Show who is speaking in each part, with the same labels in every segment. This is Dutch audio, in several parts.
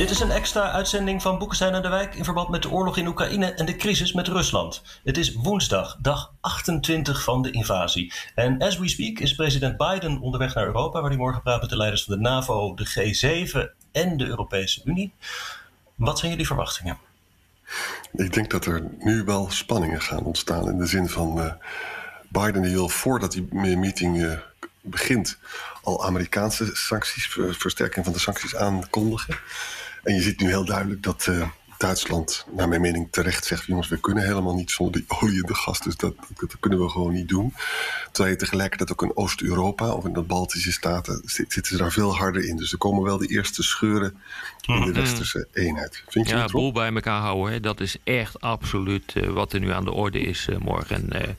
Speaker 1: Dit is een extra uitzending van Boekenstein en de Wijk in verband met de oorlog in Oekraïne en de crisis met Rusland. Het is woensdag, dag 28 van de invasie. En as we speak is president Biden onderweg naar Europa, waar hij morgen praat met de leiders van de NAVO, de G7 en de Europese Unie. Wat zijn jullie verwachtingen?
Speaker 2: Ik denk dat er nu wel spanningen gaan ontstaan in de zin van uh, Biden die wil voordat die meeting uh, begint al Amerikaanse sancties, versterking van de sancties aankondigen. En je ziet nu heel duidelijk dat uh, Duitsland, naar mijn mening, terecht zegt: jongens, we kunnen helemaal niet zonder die olie en de gas, dus dat, dat, kunnen we gewoon niet doen. Terwijl je tegelijkertijd ook in Oost-Europa of in de Baltische staten zitten ze daar veel harder in. Dus er komen wel de eerste scheuren in de westerse eenheid. Vind je
Speaker 3: ja, boel bij elkaar houden, hè? dat is echt absoluut uh, wat er nu aan de orde is uh, morgen. En,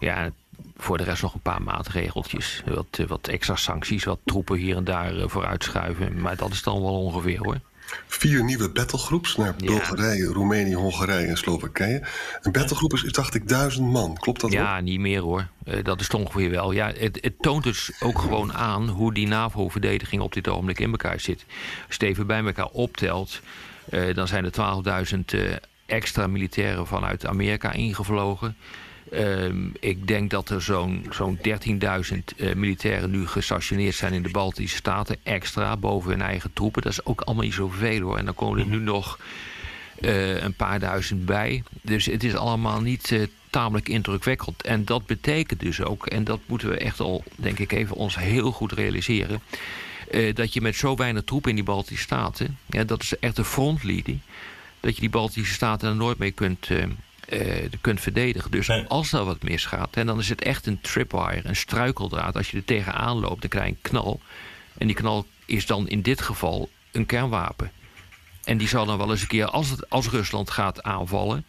Speaker 3: ja, voor de rest nog een paar maatregeltjes. Wat, wat extra sancties, wat troepen hier en daar vooruitschuiven. Maar dat is dan wel ongeveer hoor.
Speaker 2: Vier nieuwe battlegroeps naar ja. Bulgarije, Roemenië, Hongarije en Slowakije. Een battlegroep is, dacht ik, duizend man. Klopt dat
Speaker 3: Ja,
Speaker 2: ook?
Speaker 3: niet meer hoor. Uh, dat is toch ongeveer wel. Ja, het, het, toont dus ook gewoon aan hoe die NAVO-verdediging op dit ogenblik in elkaar zit. Als je het even bij elkaar optelt, uh, dan zijn er 12.000 uh, extra militairen vanuit Amerika ingevlogen. Um, ik denk dat er zo'n zo'n 13.000 uh, militairen nu gestationeerd zijn in de Baltische Staten. Extra boven hun eigen troepen. Dat is ook allemaal niet zoveel hoor. En dan komen er nu nog uh, een paar duizend bij. Dus het is allemaal niet uh, tamelijk indrukwekkend. En dat betekent dus ook, en dat moeten we echt al, denk ik, even ons heel goed realiseren. Dat je met zo weinig troepen in die Baltische Staten, ja, dat is echt de frontlinie, dat je die Baltische Staten er nooit mee kunt kunt verdedigen. Dus nee. als er wat misgaat, en dan is het echt een tripwire, een struikeldraad. Als je er tegenaan loopt, dan krijg je een knal. En die knal is dan in dit geval een kernwapen. En die zal dan wel eens een keer, als, het, als Rusland gaat aanvallen,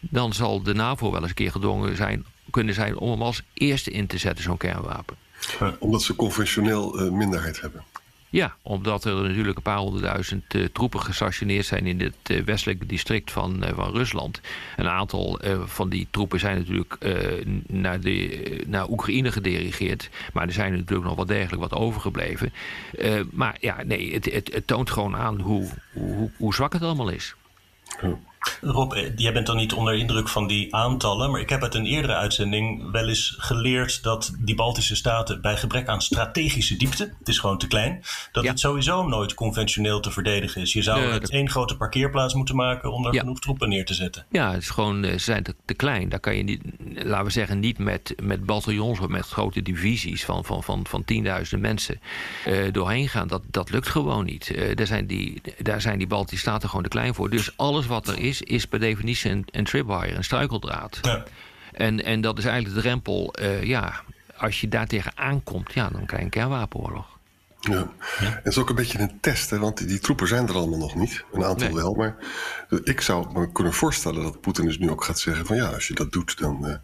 Speaker 3: dan zal de NAVO wel eens een keer gedwongen zijn, kunnen zijn om hem als eerste in te zetten, zo'n kernwapen.
Speaker 2: Omdat ze conventioneel uh, minderheid hebben.
Speaker 3: Ja, omdat er natuurlijk een paar honderdduizend uh, troepen gestationeerd zijn in het uh, westelijke district van, uh, van Rusland. Een aantal van die troepen zijn natuurlijk naar, de, naar Oekraïne gedirigeerd. Maar er zijn natuurlijk nog wel degelijk wat overgebleven. maar ja, nee, het, het, toont gewoon aan hoe, hoe, hoe zwak het allemaal is.
Speaker 1: Rob, jij bent dan niet onder indruk van die aantallen, maar ik heb uit een eerdere uitzending wel eens geleerd dat die Baltische staten bij gebrek aan strategische diepte, het is gewoon te klein, dat ja. het sowieso nooit conventioneel te verdedigen is. Je zou het één grote parkeerplaats moeten maken om daar ja. genoeg troepen neer te zetten.
Speaker 3: Ja, het is gewoon, ze zijn te, te, klein. Daar kan je niet, laten we zeggen, niet met, met bataljons of met grote divisies van, van, van, van tienduizenden mensen uh, doorheen gaan. Dat, dat lukt gewoon niet. Uh, daar, zijn die, daar zijn die Baltische staten gewoon te klein voor. Dus alles wat er is, is per definitie een, een tripwire, een struikeldraad. Ja. En, en dat is eigenlijk de drempel. Uh, ja, als je daar tegen aankomt, ja, dan krijg je een kernwapenoorlog.
Speaker 2: Ja. ja. En het is ook een beetje een test, hè, want die, die, troepen zijn er allemaal nog niet. Een aantal nee. wel, maar ik zou me kunnen voorstellen dat Poetin dus nu ook gaat zeggen van ja, als je dat doet, dan uh,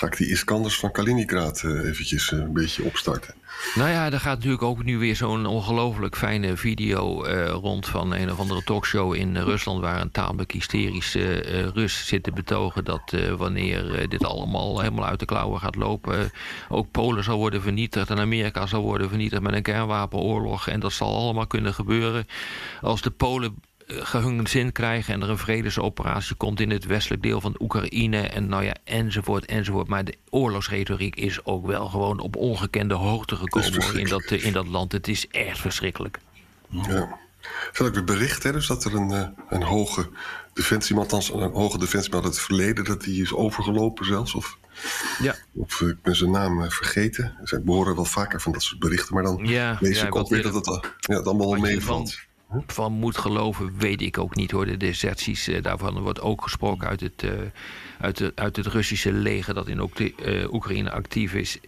Speaker 2: ga ik die Iskanders van Kaliningrad uh, eventjes een beetje opstarten.
Speaker 3: Nou ja, er gaat natuurlijk ook nu weer zo'n ongelooflijk fijne video uh, rond van een of andere talkshow in Rusland, waar een tamelijk hysterische Rus zit te betogen dat wanneer dit allemaal helemaal uit de klauwen gaat lopen, ook Polen zal worden vernietigd en Amerika zal worden vernietigd met een kernwapenoorlog. En dat zal allemaal kunnen gebeuren als de Polen gehungerd zin krijgen en er een vredesoperatie komt in het westelijk deel van Oekraïne en nou ja, enzovoort, enzovoort. Maar de oorlogsretoriek is ook wel gewoon op ongekende hoogte gekomen in dat, in dat land. Het is echt verschrikkelijk.
Speaker 2: Ja. Er zijn ook weer berichten, dus dat er een, een hoge defensie, althans een hoge defensie uit het verleden, dat die is overgelopen zelfs. Of,
Speaker 3: ja.
Speaker 2: of ik ben zijn naam vergeten. Dus ik horen wel vaker van dat soort berichten, maar dan
Speaker 3: ja,
Speaker 2: lees
Speaker 3: ja,
Speaker 2: ik ook weer dat het, ja, het allemaal meevalt
Speaker 3: van moet geloven, weet ik ook niet hoor. De deserties, uh, daarvan wordt ook gesproken uit het, uh, uit, de, uit het Russische leger dat in uh, Oekraïne actief is.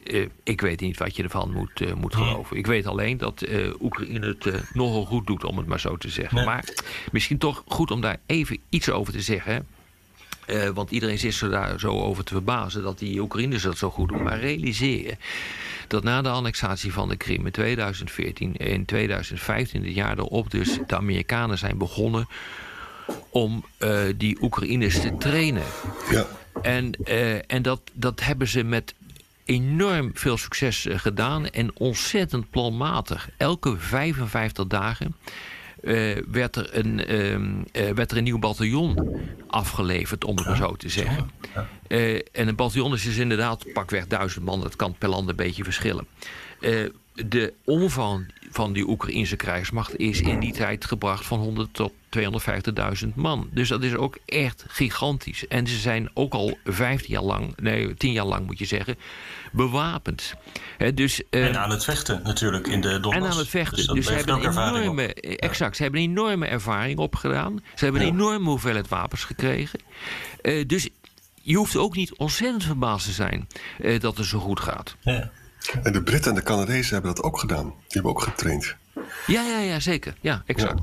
Speaker 3: ik weet niet wat je ervan moet, moet geloven. Ik weet alleen dat Oekraïne het nogal goed doet, om het maar zo te zeggen. Nee. Maar misschien toch goed om daar even iets over te zeggen. Uh, want iedereen zit er daar zo over te verbazen dat die Oekraïners dat zo goed doen. Maar realiseer je dat na de annexatie van de Krim in 2014, in 2015, het jaar erop, dus de Amerikanen zijn begonnen om uh, die Oekraïners te trainen.
Speaker 2: Ja.
Speaker 3: En, uh, en dat, dat hebben ze met enorm veel succes gedaan en ontzettend planmatig. Elke 55 dagen uh, werd, er een, uh, werd er een nieuw bataljon afgeleverd, om het maar zo te zeggen. Uh, en een bataljon is dus inderdaad pakweg duizend man. Dat kan per land een beetje verschillen. de omvang van die Oekraïnse krijgsmacht is in die tijd gebracht van 100 tot 250.000 man. Dus dat is ook echt gigantisch. En ze zijn ook al 15 jaar lang, nee, 10 jaar lang moet je zeggen, bewapend. dus,
Speaker 1: uh, en aan het vechten natuurlijk in de Donbass.
Speaker 3: En aan het vechten. Dus, dus ze hebben een enorme, exact, ze hebben een enorme ervaring opgedaan. Ze hebben een enorme hoeveelheid wapens gekregen. Uh, dus je hoeft ook niet ontzettend verbaasd te zijn uh, dat het zo goed gaat.
Speaker 1: Ja.
Speaker 2: En de Britten en de Canadezen hebben dat ook gedaan. Die hebben ook getraind.
Speaker 3: Ja, ja, ja, zeker. Ja, exact.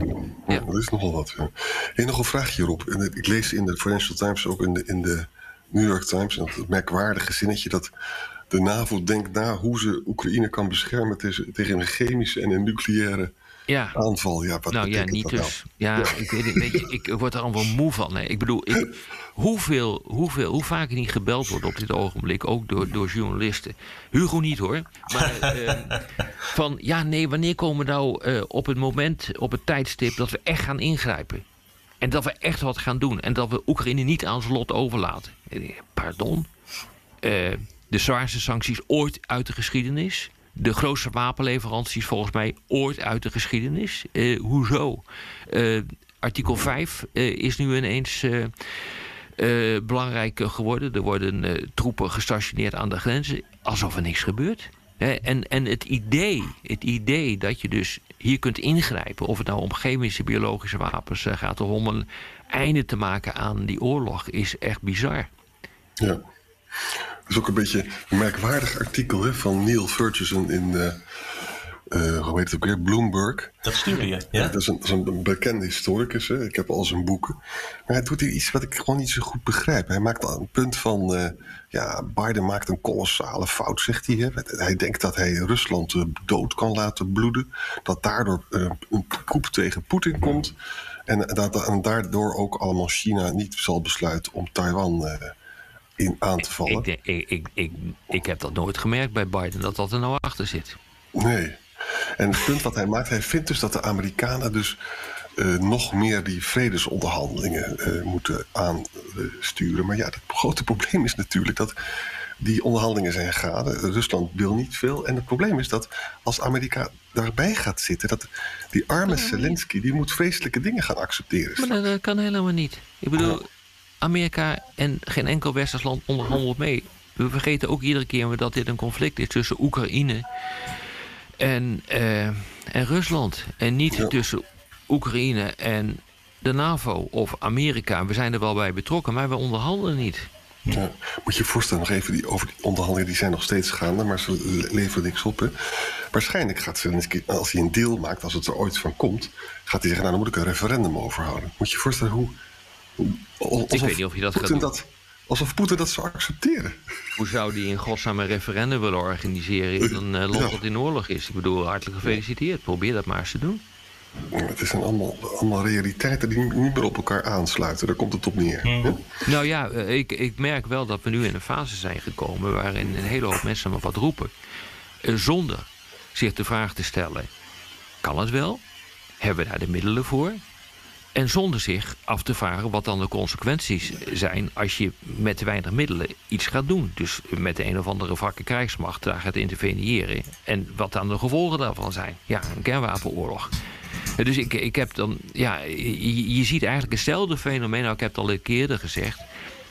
Speaker 3: Ja,
Speaker 2: Dat is nogal wat. Ja. En nog een vraagje hierop. Ik lees in de Financial Times, ook in de, in de New York Times, dat merkwaardige zinnetje dat de NAVO denkt na hoe ze Oekraïne kan beschermen tegen een chemische en een nucleaire ja. aanval. Ja, wat
Speaker 3: nou ja, niet dus. Nou? Ja, ja, Ik, weet, weet je, ik word er allemaal moe van. Hè. Ik bedoel, ik, hoeveel, hoeveel, hoe vaak er niet gebeld wordt op dit ogenblik, ook door, door journalisten. Hugo niet hoor. Maar uh, van ja, nee, wanneer komen we nou uh, op het moment, op het tijdstip dat we echt gaan ingrijpen? En dat we echt wat gaan doen. En dat we Oekraïne niet aan zijn lot overlaten. Pardon? Uh, de zwaarste sancties ooit uit de geschiedenis. De grootste wapenleveranties volgens mij ooit uit de geschiedenis. Uh, hoezo? Uh, artikel 5 uh, is nu ineens belangrijk geworden. Er worden troepen gestationeerd aan de grenzen. Alsof er niks gebeurt. En, en het, idee, het idee dat je dus hier kunt ingrijpen, of het nou om chemische, biologische wapens gaat, of om een einde te maken aan die oorlog, is echt bizar.
Speaker 2: Ja is ook een beetje een merkwaardig artikel hè, van Neil Ferguson in, uh, uh, hoe heet het ook weer, Bloomberg.
Speaker 1: Dat stuurde je, ja?
Speaker 2: dat, is een, dat is een bekende historicus, hè. ik heb al zijn boeken. Maar hij doet hier iets wat ik gewoon niet zo goed begrijp. Hij maakt een punt van, uh, ja, Biden maakt een kolossale fout, zegt hij. Hè. Hij denkt dat hij Rusland dood kan laten bloeden. Dat daardoor een koep tegen Poetin komt. En, dat, en daardoor ook allemaal China niet zal besluiten om Taiwan in aan te vallen.
Speaker 3: Ik, ik, ik, ik, ik heb dat nooit gemerkt bij Biden, dat dat er nou achter zit.
Speaker 2: Nee. En het punt wat hij maakt, hij vindt dus dat de Amerikanen dus uh, nog meer die vredesonderhandelingen uh, moeten aansturen. Maar ja, het grote probleem is natuurlijk dat die onderhandelingen zijn gaande. Rusland wil niet veel. En het probleem is dat als Amerika daarbij gaat zitten, dat die arme Zelensky, die moet vreselijke dingen gaan accepteren.
Speaker 3: Maar dat, kan helemaal niet. Ik bedoel, Amerika en geen enkel westers land onderhandelt mee. We vergeten ook iedere keer dat dit een conflict is tussen Oekraïne en, uh, en Rusland. En niet tussen Oekraïne en de NAVO of Amerika. We zijn er wel bij betrokken, maar we onderhandelen niet.
Speaker 2: Ja, moet je je voorstellen, nog even die, over die onderhandelingen, die zijn nog steeds gaande, maar ze leveren niks op. Hè? Waarschijnlijk gaat Zelensky, als hij een deal maakt, als het er ooit van komt, gaat hij zeggen, nou dan moet ik een referendum overhouden. Moet je je voorstellen hoe
Speaker 3: Alsof ik weet niet of je dat gaat doen. Dat,
Speaker 2: alsof Poetin dat zou accepteren.
Speaker 3: Hoe zou die in godsnaam een referendum willen organiseren in een uh, land dat in oorlog is? Ik bedoel, hartelijk gefeliciteerd. Probeer dat maar eens te doen.
Speaker 2: Het zijn allemaal, allemaal realiteiten die niet meer op elkaar aansluiten. Daar komt het op neer.
Speaker 3: Hmm. Nou ja, eh, ik, ik merk wel dat we nu in een fase zijn gekomen... waarin een hele hoop mensen maar wat roepen. Eh, zonder zich de vraag te stellen... kan het wel? Hebben we daar de middelen voor? En zonder zich af te vragen wat dan de consequenties zijn als je met te weinig middelen iets gaat doen. Dus met de een of andere vakke krijgsmacht daar gaat interveneren. En wat dan de gevolgen daarvan zijn. Ja, een kernwapenoorlog. Dus ik, ik heb dan, ja, je, ziet eigenlijk hetzelfde fenomeen. Nou, ik heb het al een keer eerder gezegd.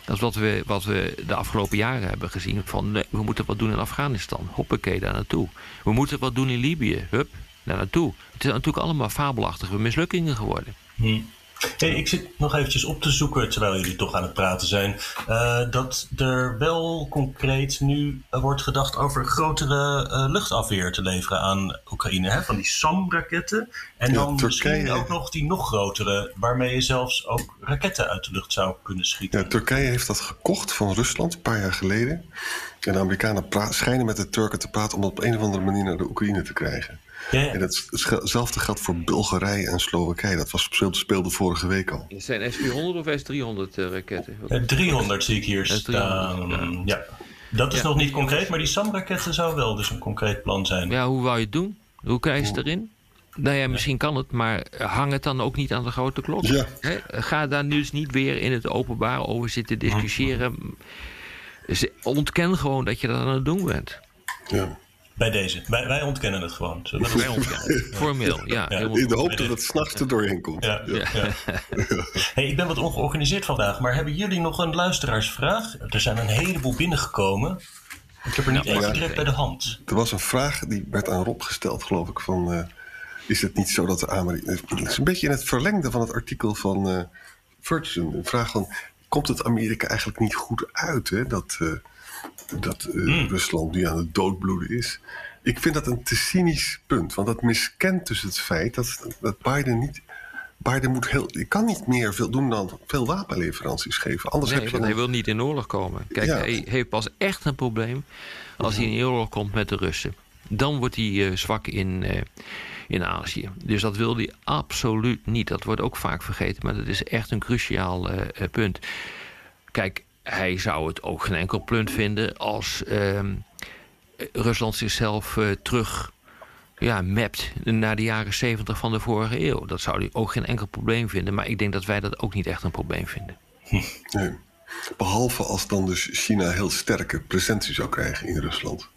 Speaker 3: Dat wat we, wat we de afgelopen jaren hebben gezien. Van we moeten wat doen in Afghanistan. Hoppakee, daar naartoe. We moeten wat doen in Libië. Hup, daar naartoe. Het zijn natuurlijk allemaal fabelachtige mislukkingen geworden.
Speaker 1: Hey, ik zit nog eventjes op te zoeken, terwijl jullie toch aan het praten zijn, uh, dat er wel concreet nu wordt gedacht over grotere uh, luchtafweer te leveren aan Oekraïne. Hè? Van die SAM-raketten. En dan misschien ook nog die nog grotere, waarmee je zelfs ook raketten uit de lucht zou kunnen schieten.
Speaker 2: Ja, Turkije heeft dat gekocht van Rusland een paar jaar geleden. En de Amerikanen schijnen met de Turken te praten om dat op een of andere manier naar de Oekraïne te krijgen. Ja, En hetzelfde geldt voor Bulgarije en Slowakije. Dat was, speelde vorige week al.
Speaker 3: Het zijn S-400 of S-300 uh, raketten?
Speaker 1: 300 zie ik hier staan. Ja. Dat is nog niet concreet, maar die SAM-raketten zou wel dus een concreet plan zijn.
Speaker 3: Ja, hoe wou je het doen? Hoe krijg je het erin? Nou ja, misschien kan het, maar hang het dan ook niet aan de grote klok. Ja. Ga daar nu dus niet weer in het openbaar over zitten discussiëren. Ontken gewoon dat je dat aan het doen bent.
Speaker 1: Ja. Bij deze. Wij, wij ontkennen het gewoon. Wij
Speaker 3: ontkennen Formeel, ja.
Speaker 2: In de hoop dat het s'nachts er doorheen komt. Ja, ja.
Speaker 1: hey, ik ben wat ongeorganiseerd vandaag, maar hebben jullie nog een luisteraarsvraag? Er zijn een heleboel binnengekomen. Ik heb er niet nou, direct bij de hand.
Speaker 2: Er was een vraag die werd aan Rob gesteld, geloof ik, van... Uh, is het niet zo dat de Amerika... Het is een beetje in het verlengde van het artikel van uh, Ferguson. Een vraag van, komt het Amerika eigenlijk niet goed uit, hè? Dat... Uh, dat uh, Rusland nu aan het doodbloeden is. Ik vind dat een te cynisch punt. Want dat miskent dus het feit dat, dat Biden niet. Biden moet heel, je kan niet meer veel doen dan veel wapenleveranties geven. Anders
Speaker 3: nee,
Speaker 2: heb
Speaker 3: je want hij wil niet in oorlog komen. Kijk, hij heeft pas echt een probleem als hij in oorlog komt met de Russen. Dan wordt hij uh, zwak in, uh, in Azië. Dus dat wil hij absoluut niet. Dat wordt ook vaak vergeten, maar dat is echt een cruciaal uh, punt. Kijk, hij zou het ook geen enkel punt vinden als ehm, Rusland zichzelf uh, terug ja, mapt naar de jaren 70 van de vorige eeuw. Dat zou hij ook geen enkel probleem vinden. Maar ik denk dat wij dat ook niet echt een probleem vinden.
Speaker 2: Nee. Behalve als dan dus China heel sterke presentie zou krijgen in Rusland.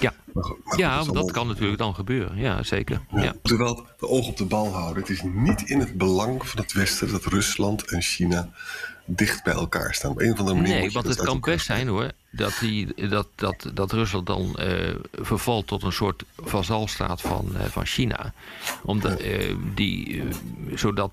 Speaker 3: Ja, ja dat, dat kan natuurlijk dan gebeuren. Ja, zeker. Ja.
Speaker 2: Terwijl de oog op de bal houden. Het is niet in het belang van het Westen dat Rusland en China dicht bij elkaar staan. Op een of andere manier.
Speaker 3: Nee, want het kan best zijn hoor. Dat, die, dat, dat, dat Rusland dan uh, vervalt tot een soort vazalstaat van, uh, van China. Omdat, uh, die, zodat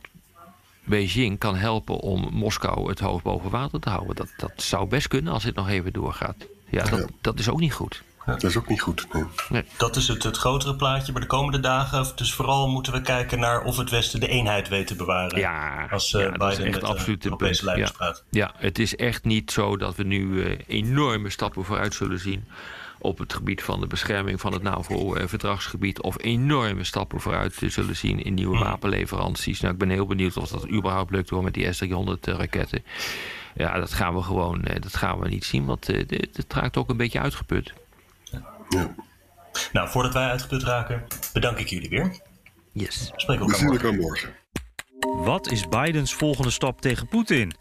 Speaker 3: Beijing kan helpen om Moskou het hoofd boven water te houden. Dat, dat zou best kunnen als dit nog even doorgaat. Ja, dat, dat is ook niet goed.
Speaker 2: Dat is ook niet goed.
Speaker 1: Nee. Dat is het, het grotere plaatje. Maar de komende dagen, dus vooral moeten we kijken naar of het Westen de eenheid weet te bewaren.
Speaker 3: Ja, als uh, ja, Biden is echt met, absoluut Europese leiders ja. praat. Ja, het is echt niet zo dat we nu uh, enorme stappen vooruit zullen zien op het gebied van de bescherming van het NAVO-verdragsgebied. Of enorme stappen vooruit zullen zien in nieuwe hm. wapenleveranties. Nou, ik ben heel benieuwd of dat überhaupt lukt hoor met die S-300-raketten. Ja, dat gaan we gewoon dat gaan we niet zien, want het raakt ook een beetje uitgeput.
Speaker 1: Ja. Nou, voordat wij uitgeput raken, bedank ik jullie weer.
Speaker 3: Yes.
Speaker 1: Spreken we elkaar
Speaker 2: morgen.
Speaker 4: Wat is Bidens volgende stap tegen Poetin?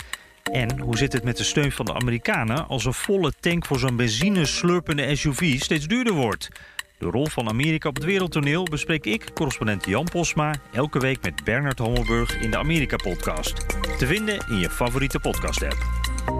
Speaker 4: En hoe zit het met de steun van de Amerikanen als een volle tank voor zo'n benzine-slurpende SUV steeds duurder wordt? De rol van Amerika op het wereldtoneel bespreek ik, correspondent Jan Posma, elke week met Bernard Hommelburg in de Amerika-podcast. Te vinden in je favoriete podcast-app.